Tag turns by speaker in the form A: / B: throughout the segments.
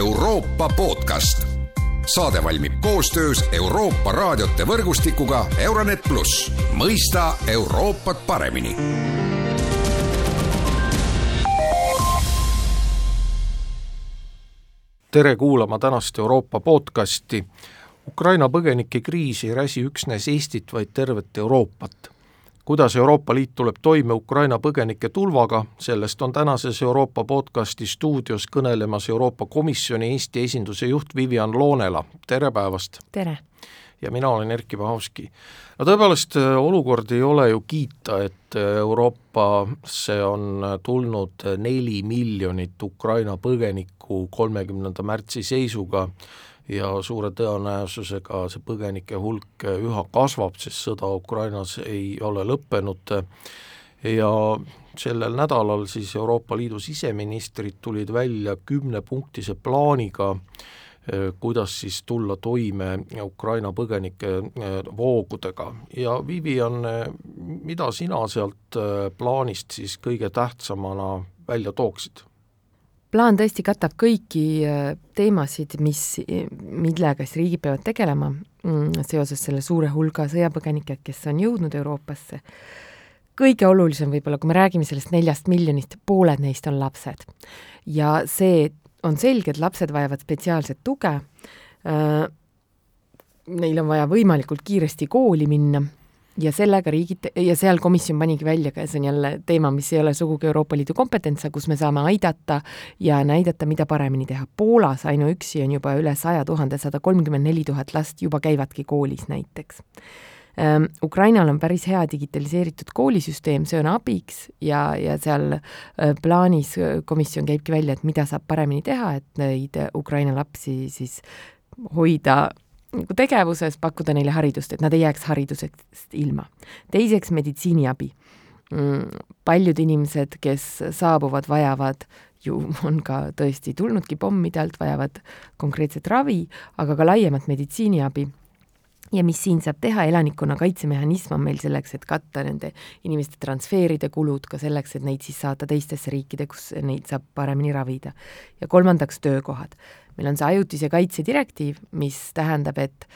A: Euroopa podcast. saade valmib koostöös Euroopa raadiote võrgustikuga Euronet pluss, mõista Euroopat paremini
B: tere kuulama tänast Euroopa podcasti. Ukraina põgenike kriis ei räsi üksnes Eestit, vaid tervet Euroopat kuidas Euroopa Liit tuleb toime Ukraina põgenike tulvaga, sellest on tänases Euroopa podcasti stuudios kõnelemas Euroopa Komisjoni Eesti esinduse juht Vivian Loonela, tere päevast!
C: tere!
B: ja mina olen Erkki Pahovski. no tõepoolest, olukord ei ole ju kiita, et Euroopasse on tulnud neli miljonit Ukraina põgenikku kolmekümnenda märtsi seisuga ja suure tõenäosusega see põgenike hulk üha kasvab, sest sõda Ukrainas ei ole lõppenud ja sellel nädalal siis Euroopa Liidu siseministrid tulid välja kümnepunktise plaaniga, kuidas siis tulla toime Ukraina põgenike voogudega ja Vivian, mida sina sealt plaanist siis kõige tähtsamana välja tooksid?
C: Plaan tõesti katab kõiki äh, teemasid, mis, millega siis riigid peavad tegelema mm, seoses selle suure hulga sõjapõgenikega, kes on jõudnud Euroopasse. kõige olulisem võib-olla, kui me räägime sellest neljast miljonist, pooled neist on lapsed. ja see on selge, et lapsed vajavad spetsiaalset tuge, äh, neil on vaja võimalikult kiiresti kooli minna ja sellega riigid ja seal komisjon panigi välja ka, see on jälle teema, mis ei ole sugugi Euroopa Liidu kompetents, kus me saame aidata ja näidata, mida paremini teha. Poolas ainuüksi on juba üle saja tuhande, sada kolmkümmend neli tuhat last juba käivadki koolis näiteks ähm, Ukrainal on päris hea digitaliseeritud koolisüsteem, see on abiks ja, ja seal äh, plaanis äh, komisjon käibki välja, et mida saab paremini teha, et neid Ukraina lapsi siis hoida nagu tegevuses, pakkuda neile haridust, et nad ei jääks haridusest ilma. teiseks meditsiiniabi. Mm, paljud inimesed, kes saabuvad, vajavad ju on ka tõesti tulnudki pommide alt, vajavad konkreetset ravi, aga ka laiemat meditsiiniabi ja mis siin saab teha, elanikkonna kaitsemehhanism on meil selleks, et katta nende inimeste transferide kulud, ka selleks, et neid siis saata teistesse riikide, kus neid saab paremini ravida. ja kolmandaks, töökohad meil on see ajutise kaitse direktiiv, mis tähendab, et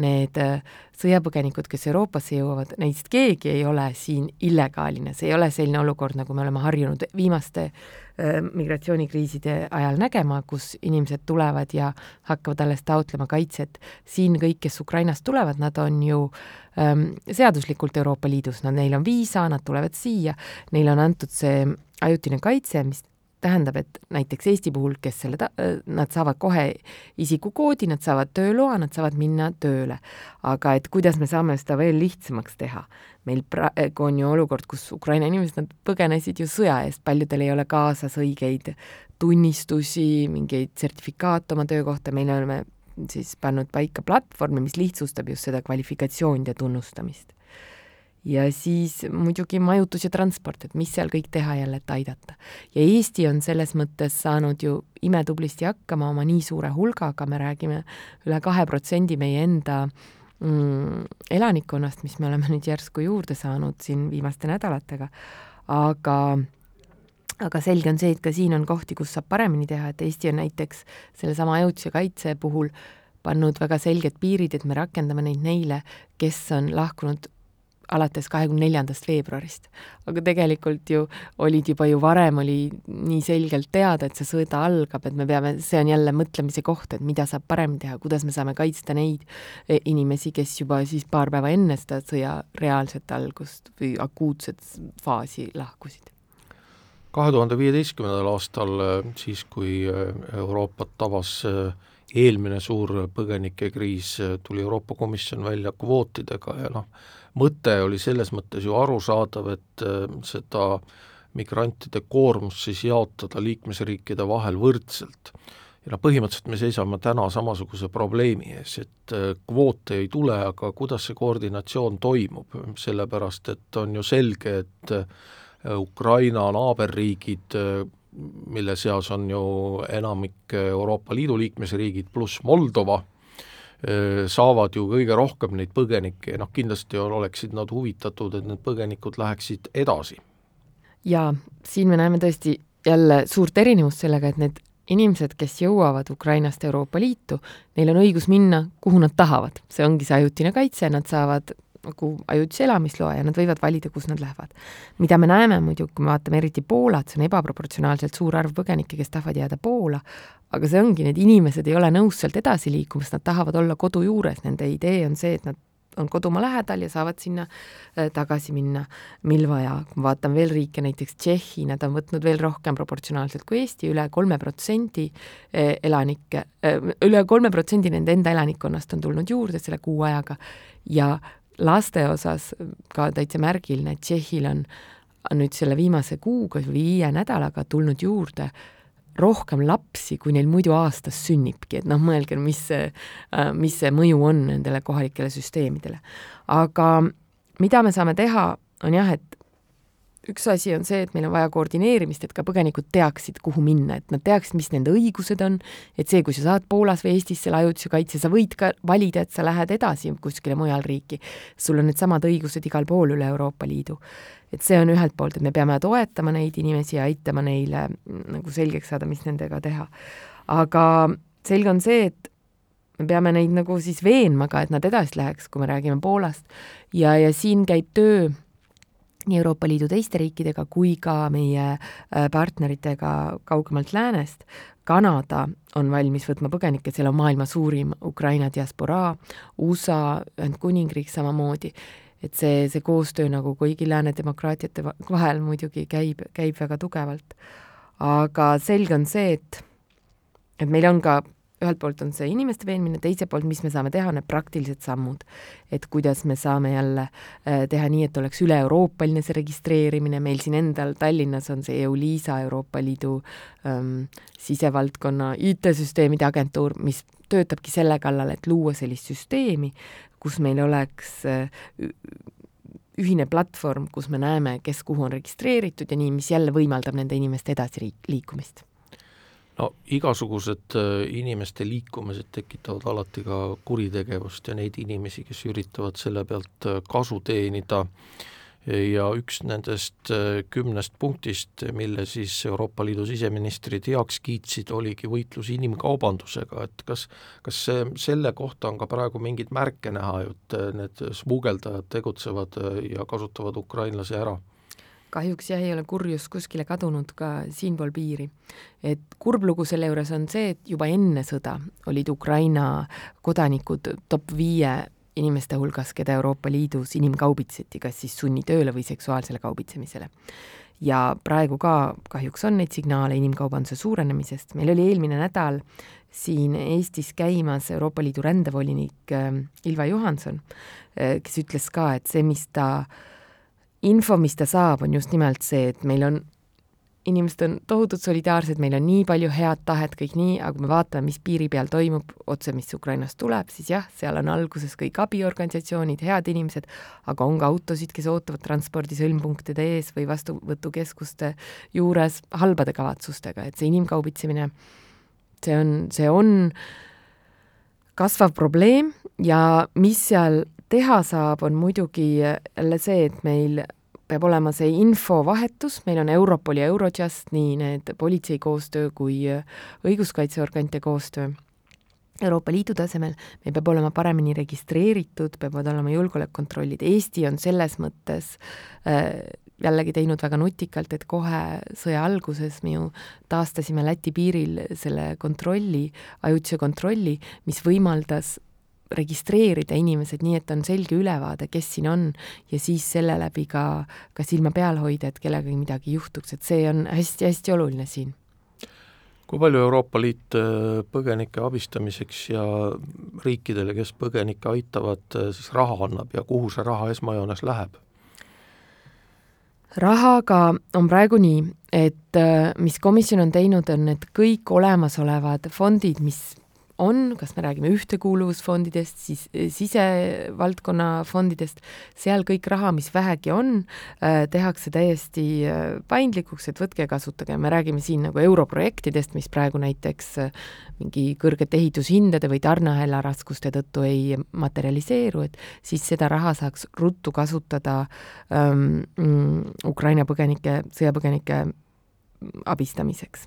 C: need äh, sõjapõgenikud, kes Euroopasse jõuavad, neist keegi ei ole siin illegaalne, see ei ole selline olukord, nagu me oleme harjunud viimaste äh, migratsioonikriiside ajal nägema, kus inimesed tulevad ja hakkavad alles taotlema kaitset. siin kõik, kes Ukrainast tulevad, nad on ju ähm, seaduslikult Euroopa Liidus, nad, neil on viisa, nad tulevad siia, neile on antud see ajutine kaitse, mis tähendab, et näiteks Eesti puhul, kes selle ta-, nad saavad kohe isikukoodi, nad saavad tööloa, nad saavad minna tööle. aga et kuidas me saame seda veel lihtsamaks teha? meil praegu on ju olukord, kus Ukraina inimesed, nad põgenesid ju sõja eest, paljudel ei ole kaasas õigeid tunnistusi, mingeid sertifikaate oma töökohta, meil oleme siis pannud paika platvormi, mis lihtsustab just seda kvalifikatsioonide tunnustamist ja siis muidugi majutus ja transport, et mis seal kõik teha jälle, et aidata. ja Eesti on selles mõttes saanud ju imetublisti hakkama oma nii suure hulgaga, me räägime üle kahe protsendi meie enda mm, elanikkonnast, mis me oleme nüüd järsku juurde saanud siin viimaste nädalatega, aga aga selge on see, et ka siin on kohti, kus saab paremini teha, et Eesti on näiteks sellesama ajutise kaitse puhul pannud väga selged piirid, et me rakendame neid neile, kes on lahkunud alates kahekümne neljandast veebruarist. aga tegelikult ju olid juba ju varem oli nii selgelt teada, et see sõda algab, et me peame, see on jälle mõtlemise koht, et mida saab paremini teha, kuidas me saame kaitsta neid e, inimesi, kes juba siis paar päeva enne seda sõja reaalset algust või akuutset faasi lahkusid
B: kahe tuhande viieteistkümnendal aastal, siis kui Euroopat tabas eelmine suur põgenikekriis, tuli Euroopa Komisjon välja kvootidega ja noh, mõte oli selles mõttes ju arusaadav, et äh, seda migrantide koormust siis jaotada liikmesriikide vahel võrdselt. ja noh, põhimõtteliselt me seisame täna samasuguse probleemi ees, et äh, kvoote ei tule, aga kuidas see koordinatsioon toimub, sellepärast et on ju selge, et äh, Ukraina naaberriigid, mille seas on ju enamik Euroopa Liidu liikmesriigid pluss Moldova, saavad ju kõige rohkem neid põgenikke ja noh, kindlasti oleksid nad huvitatud, et need põgenikud läheksid edasi.
C: jaa, siin me näeme tõesti jälle suurt erinevust sellega, et need inimesed, kes jõuavad Ukrainast Euroopa Liitu, neil on õigus minna, kuhu nad tahavad, see ongi see ajutine kaitse, nad saavad nagu ajutise elamisloa ja nad võivad valida, kus nad lähevad. mida me näeme muidu, kui me vaatame eriti Poolat, see on ebaproportsionaalselt suur arv põgenikke, kes tahavad jääda Poola, aga see ongi, need inimesed ei ole nõus sealt edasi liikuma, sest nad tahavad olla kodu juures, nende idee on see, et nad on kodumaa lähedal ja saavad sinna äh, tagasi minna, mil vaja. kui ma vaatan veel riike, näiteks Tšehhi, nad on võtnud veel rohkem proportsionaalselt kui Eesti üle, üle kolme protsendi äh, elanikke, äh, üle kolme protsendi nende enda elanikkonnast on tulnud juurde selle kuu ajaga ja laste osas ka täitsa märgiline, et Tšehhil on nüüd selle viimase kuuga või viie nädalaga tulnud juurde rohkem lapsi, kui neil muidu aastas sünnibki, et noh, mõelge, mis see, äh, mis see mõju on nendele kohalikele süsteemidele. aga mida me saame teha, on jah, et üks asi on see, et meil on vaja koordineerimist, et ka põgenikud teaksid, kuhu minna, et nad teaksid, mis nende õigused on, et see, kui sa saad Poolas või Eestis selle ajutise kaitse, sa võid ka valida, et sa lähed edasi kuskile mujal riiki. sul on needsamad õigused igal pool üle Euroopa Liidu. et see on ühelt poolt, et me peame toetama neid inimesi ja aitama neile nagu selgeks saada, mis nendega teha. aga selge on see, et me peame neid nagu siis veenma ka, et nad edasi läheks, kui me räägime Poolast. ja, ja siin käib töö nii Euroopa Liidu teiste riikidega kui ka meie äh, partneritega kaugemalt läänest. Kanada on valmis võtma põgenikke, seal on maailma suurim Ukraina diasporaa, USA, Ühendkuningriik samamoodi, et see, see koostöö nagu kõigi lääne demokraatiate vahel muidugi käib, käib väga tugevalt. aga selge on see, et et meil on ka ühelt poolt on see inimeste veenmine, teiselt poolt, mis me saame teha, on need praktilised sammud. et kuidas me saame jälle äh, teha nii, et oleks üle-euroopaline see registreerimine, meil siin endal Tallinnas on see EULISA, Euroopa Liidu ähm, sisevaldkonna IT-süsteemide agentuur, mis töötabki selle kallal, et luua sellist süsteemi, kus meil oleks äh, ühine platvorm, kus me näeme, kes kuhu on registreeritud ja nii, mis jälle võimaldab nende inimeste edasi liikumist
B: no igasugused äh, inimeste liikumised tekitavad alati ka kuritegevust ja neid inimesi, kes üritavad selle pealt äh, kasu teenida ja üks nendest äh, kümnest punktist, mille siis Euroopa Liidu siseministrid heaks kiitsid, oligi võitlus inimkaubandusega, et kas, kas see, selle kohta on ka praegu mingeid märke näha, et need smugeldajad tegutsevad ja kasutavad ukrainlasi ära?
C: Kahjuks jah, ei ole kurjus kuskile kadunud ka siinpool piiri. et kurb lugu selle juures on see, et juba enne sõda olid Ukraina kodanikud top viie inimeste hulgas, keda Euroopa Liidus inimkaubitseti, kas siis sunnitööle või seksuaalsele kaubitsemisele. ja praegu ka kahjuks on neid signaale inimkaubanduse suurenemisest, meil oli eelmine nädal siin Eestis käimas Euroopa Liidu rändevolinik äh, Ilva Johanson, äh, kes ütles ka, et see, mis ta äh, info, mis ta saab, on just nimelt see, et meil on, inimesed on tohutult solidaarsed, meil on nii palju head tahet, kõik nii, aga kui me vaatame, mis piiri peal toimub, otse, mis Ukrainast tuleb, siis jah, seal on alguses kõik abiorganisatsioonid, head inimesed, aga on ka autosid, kes ootavad transpordi sõlmpunktide ees või vastuvõtukeskuste juures halbade kavatsustega, et see inimkaubitsemine, see on, see on kasvav probleem ja mis seal teha saab, on muidugi jälle see, et meil peab olema see infovahetus, meil on Europol ja Eurojust, nii need politsei koostöö kui õiguskaitseorganite koostöö. Euroopa Liidu tasemel, meil peab olema paremini registreeritud, peavad olema julgeolekukontrollid, Eesti on selles mõttes äh, jällegi teinud väga nutikalt, et kohe sõja alguses me ju taastasime Läti piiril selle kontrolli, ajutise kontrolli, mis võimaldas registreerida inimesed nii, et on selge ülevaade, kes siin on ja siis selle läbi ka, ka silma peal hoida, et kellegagi midagi juhtuks, et see on hästi-hästi oluline siin.
B: kui palju Euroopa Liit äh, põgenike abistamiseks ja riikidele, kes põgenikke aitavad, äh, siis raha annab ja kuhu see raha esmajoones läheb?
C: rahaga on praegu nii, et äh, mis komisjon on teinud, on need kõik olemasolevad fondid, mis on, kas me räägime ühtekuuluvusfondidest, siis eh, sisevaldkonna fondidest, seal kõik raha, mis vähegi on, eh, tehakse täiesti eh, paindlikuks, et võtke ja kasutage, me räägime siin nagu europrojektidest, mis praegu näiteks mingi kõrgete ehitushindade või tarneahela raskuste tõttu ei materialiseeru, et siis seda raha saaks ruttu kasutada ähm, Ukraina põgenike, sõjapõgenike abistamiseks.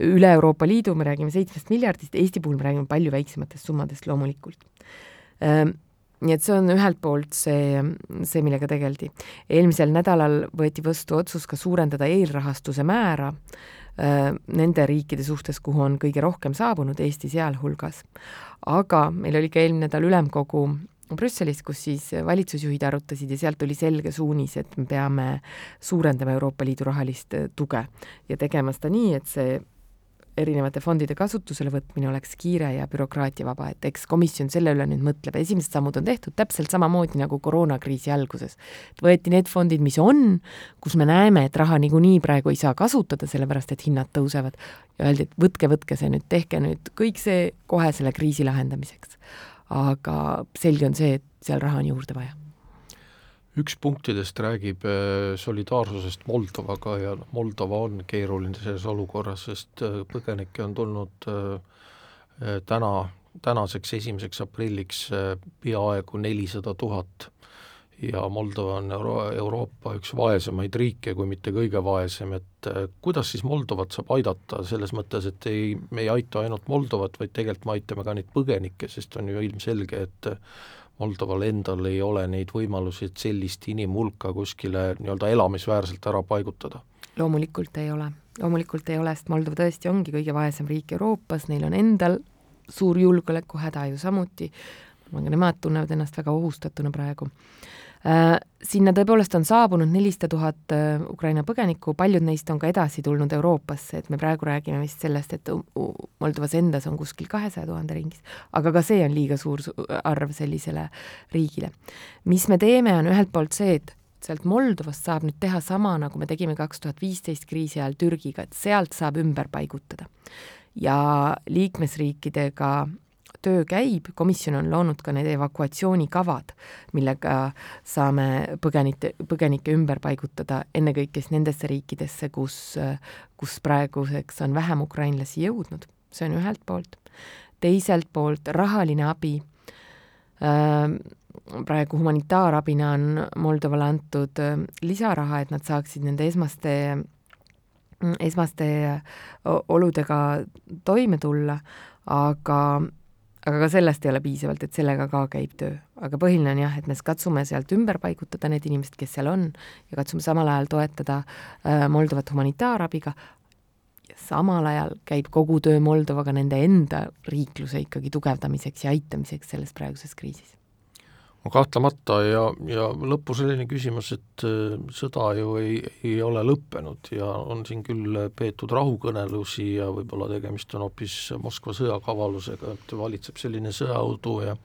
C: üle Euroopa Liidu me räägime seitsmest miljardist, Eesti puhul me räägime palju väiksematest summadest loomulikult. Ehm, nii et see on ühelt poolt see, see, millega tegeldi. eelmisel nädalal võeti vastu otsus ka suurendada eelrahastuse määra ehm, nende riikide suhtes, kuhu on kõige rohkem saabunud, Eesti sealhulgas. aga meil oli ka eelmine nädal ülemkogu Brüsselis, kus siis valitsusjuhid arutasid ja sealt tuli selge suunis, et me peame suurendama Euroopa Liidu rahalist äh, tuge. Ja tegema seda nii, et see erinevate fondide kasutusele võtmine oleks kiire ja bürokraatiavaba, et eks komisjon selle üle nüüd mõtleb, esimesed sammud on tehtud täpselt samamoodi nagu koroonakriisi alguses. võeti need fondid, mis on, kus me näeme, et raha niikuinii praegu ei saa kasutada, sellepärast et hinnad tõusevad, ja öeldi, et võtke, võtke see nüüd, tehke nüüd kõik see kohe selle kriisi lahendamiseks aga selge on see, et seal raha on juurde vaja.
B: üks punktidest räägib äh, solidaarsusest Moldovaga ja noh, Moldova on keerulises olukorras, sest äh, põgenikke on tulnud äh, täna, tänaseks esimeseks aprilliks peaaegu nelisada tuhat ja Moldova on Euro-, Euroopa üks vaesemaid riike, kui mitte kõige vaesem, et kuidas siis Moldovat saab aidata, selles mõttes, et ei, me ei aita ainult Moldovat, vaid tegelikult me aitame ka neid põgenikke, sest on ju ilmselge, et Moldoval endal ei ole neid võimalusi, et sellist inimhulka kuskile nii-öelda elamisväärselt ära paigutada?
C: loomulikult ei ole, loomulikult ei ole, sest Moldova tõesti ongi kõige vaesem riik Euroopas, neil on endal suur julgeolekuhäda ju samuti, aga nemad tunnevad ennast väga ohustatuna praegu sinna tõepoolest on saabunud nelisada tuhat äh, Ukraina põgenikku, paljud neist on ka edasi tulnud Euroopasse, et me praegu räägime vist sellest, et Moldovas endas on kuskil kahesaja tuhande ringis, aga ka see on liiga suur arv sellisele riigile. mis me teeme, on ühelt poolt see, et sealt Moldovast saab nüüd teha sama, nagu me tegime kaks tuhat viisteist kriisi ajal Türgiga, et sealt saab ümber paigutada. ja liikmesriikidega töö käib, komisjon on loonud ka need evakuatsioonikavad, millega saame põgenite, põgenikke ümber paigutada ennekõike siis nendesse riikidesse, kus, kus praeguseks on vähem ukrainlasi jõudnud, see on ühelt poolt. teiselt poolt rahaline abi praegu humanitaarabina on Moldovale antud lisaraha, et nad saaksid nende esmaste, esmaste oludega toime tulla, aga aga ka sellest ei ole piisavalt, et sellega ka käib töö. aga põhiline on jah, et me katsume sealt ümber paigutada need inimesed, kes seal on, ja katsume samal ajal toetada äh, Moldovat humanitaarabiga, samal ajal käib kogu töö Moldovaga nende enda riikluse ikkagi tugevdamiseks ja aitamiseks selles praeguses kriisis
B: kahtlemata ja, ja lõppu selline küsimus, et äh, sõda ju ei, ei ole lõppenud ja on siin küll peetud rahukõnelusi ja võib-olla tegemist on hoopis Moskva sõjakavalusega, et valitseb selline sõjaõudu ja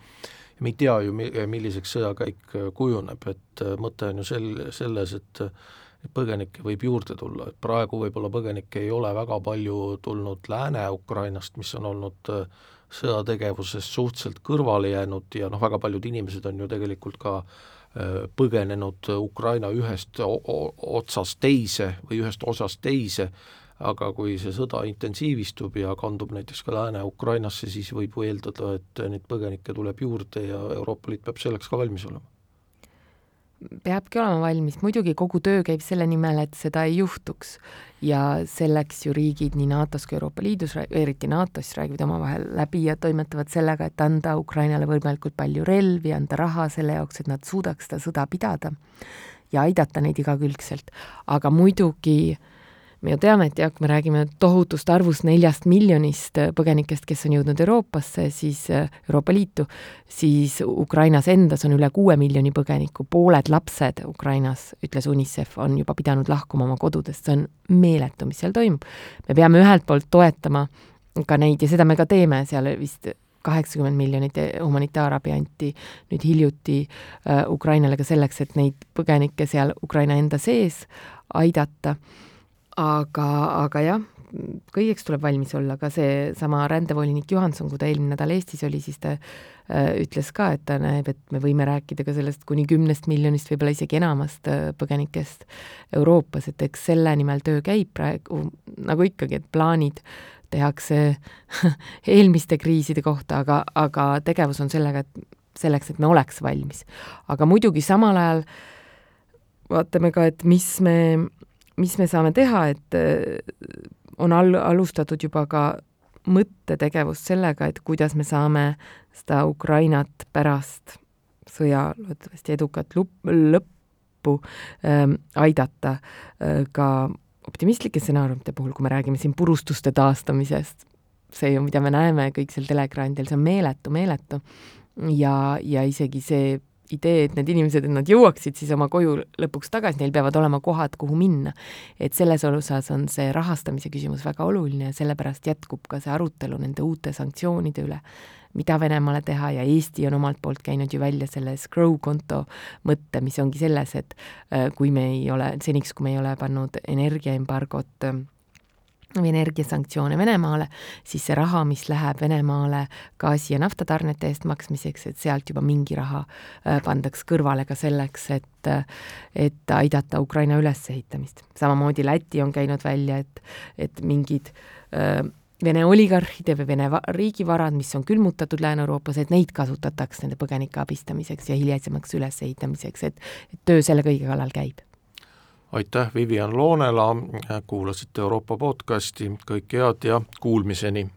B: ja me ei tea ju, milliseks sõjakäik kujuneb, et äh, mõte on ju sel-, selles, et et põgenikke võib juurde tulla, et praegu võib-olla põgenikke ei ole väga palju tulnud Lääne-Ukrainast, mis on olnud äh, sõjategevusest suhteliselt kõrvale jäänud ja noh, väga paljud inimesed on ju tegelikult ka äh, põgenenud Ukraina ühest otsast teise või ühest osast teise, aga kui see sõda intensiivistub ja kandub näiteks ka Lääne-Ukrainasse, siis võib eeldada, et neid põgenikke tuleb juurde ja Euroopa Liit peab selleks ka valmis olema
C: peabki olema valmis, muidugi kogu töö käib selle nimel, et seda ei juhtuks. ja selleks ju riigid nii NATO-s kui Euroopa Liidus, eriti NATO-s, räägivad omavahel läbi ja toimetavad sellega, et anda Ukrainale võimalikult palju relvi, anda raha selle jaoks, et nad suudaks seda sõda pidada ja aidata neid igakülgselt. aga muidugi äh, me ju teame, et jah, kui me räägime tohutust arvust neljast miljonist äh, põgenikest, kes on jõudnud Euroopasse, siis äh, Euroopa Liitu, siis Ukrainas endas on üle kuue miljoni põgeniku, pooled lapsed Ukrainas, ütles UNICEF, on juba pidanud lahkuma oma kodudest, see on meeletu, mis seal toimub. me peame ühelt poolt toetama ka neid ja seda me ka teeme, seal vist kaheksakümmend miljonit humanitaarabi anti nüüd hiljuti äh, Ukrainale ka selleks, et neid põgenikke seal Ukraina enda sees aidata aga, aga jah, kõigeks tuleb valmis olla, ka seesama rändevolinik Johanson, kui ta eelmine nädal Eestis oli, siis ta äh, ütles ka, et ta näeb, et me võime rääkida ka sellest kuni kümnest miljonist, võib-olla isegi enamast äh, põgenikest Euroopas, et eks selle nimel töö käib praegu, nagu ikkagi, et plaanid tehakse eelmiste kriiside kohta, aga, aga tegevus on sellega, et selleks, et me oleks valmis. aga muidugi samal ajal vaatame ka, et mis me mis me saame teha, et on al-, alustatud juba ka mõttetegevust sellega, et kuidas me saame seda Ukrainat pärast sõja loodetavasti edukat lup-, lõppu ähm, aidata äh, ka optimistlike stsenaariumite puhul, kui me räägime siin purustuste taastamisest, see ju, mida me näeme kõik seal teleekraanidel, see on meeletu, meeletu. ja, ja isegi see idee, et need inimesed, et nad jõuaksid siis oma koju lõpuks tagasi, neil peavad olema kohad, kuhu minna. et selles osas on see rahastamise küsimus väga oluline ja sellepärast jätkub ka see arutelu nende uute sanktsioonide üle, mida Venemaale teha ja Eesti on omalt poolt käinud ju välja selle Scrow konto mõtte, mis ongi selles, et äh, kui me ei ole, seniks kui me ei ole pannud energiaembargot või energiasanktsioone Venemaale, siis see raha, mis läheb Venemaale gaasi- ja naftatarnete eest maksmiseks, et sealt juba mingi raha äh, pandaks kõrvale ka selleks, et et aidata Ukraina ülesehitamist. samamoodi Läti on käinud välja, et, et mingid äh, Vene oligarhide või Vene riigivarad, mis on külmutatud Lääne-Euroopas, et neid kasutataks nende põgenike abistamiseks ja hilisemaks ülesehitamiseks, et, et töö selle kõige kallal käib
B: aitäh, Vivian Loonela, kuulasite Euroopa podcasti, kõike head ja kuulmiseni!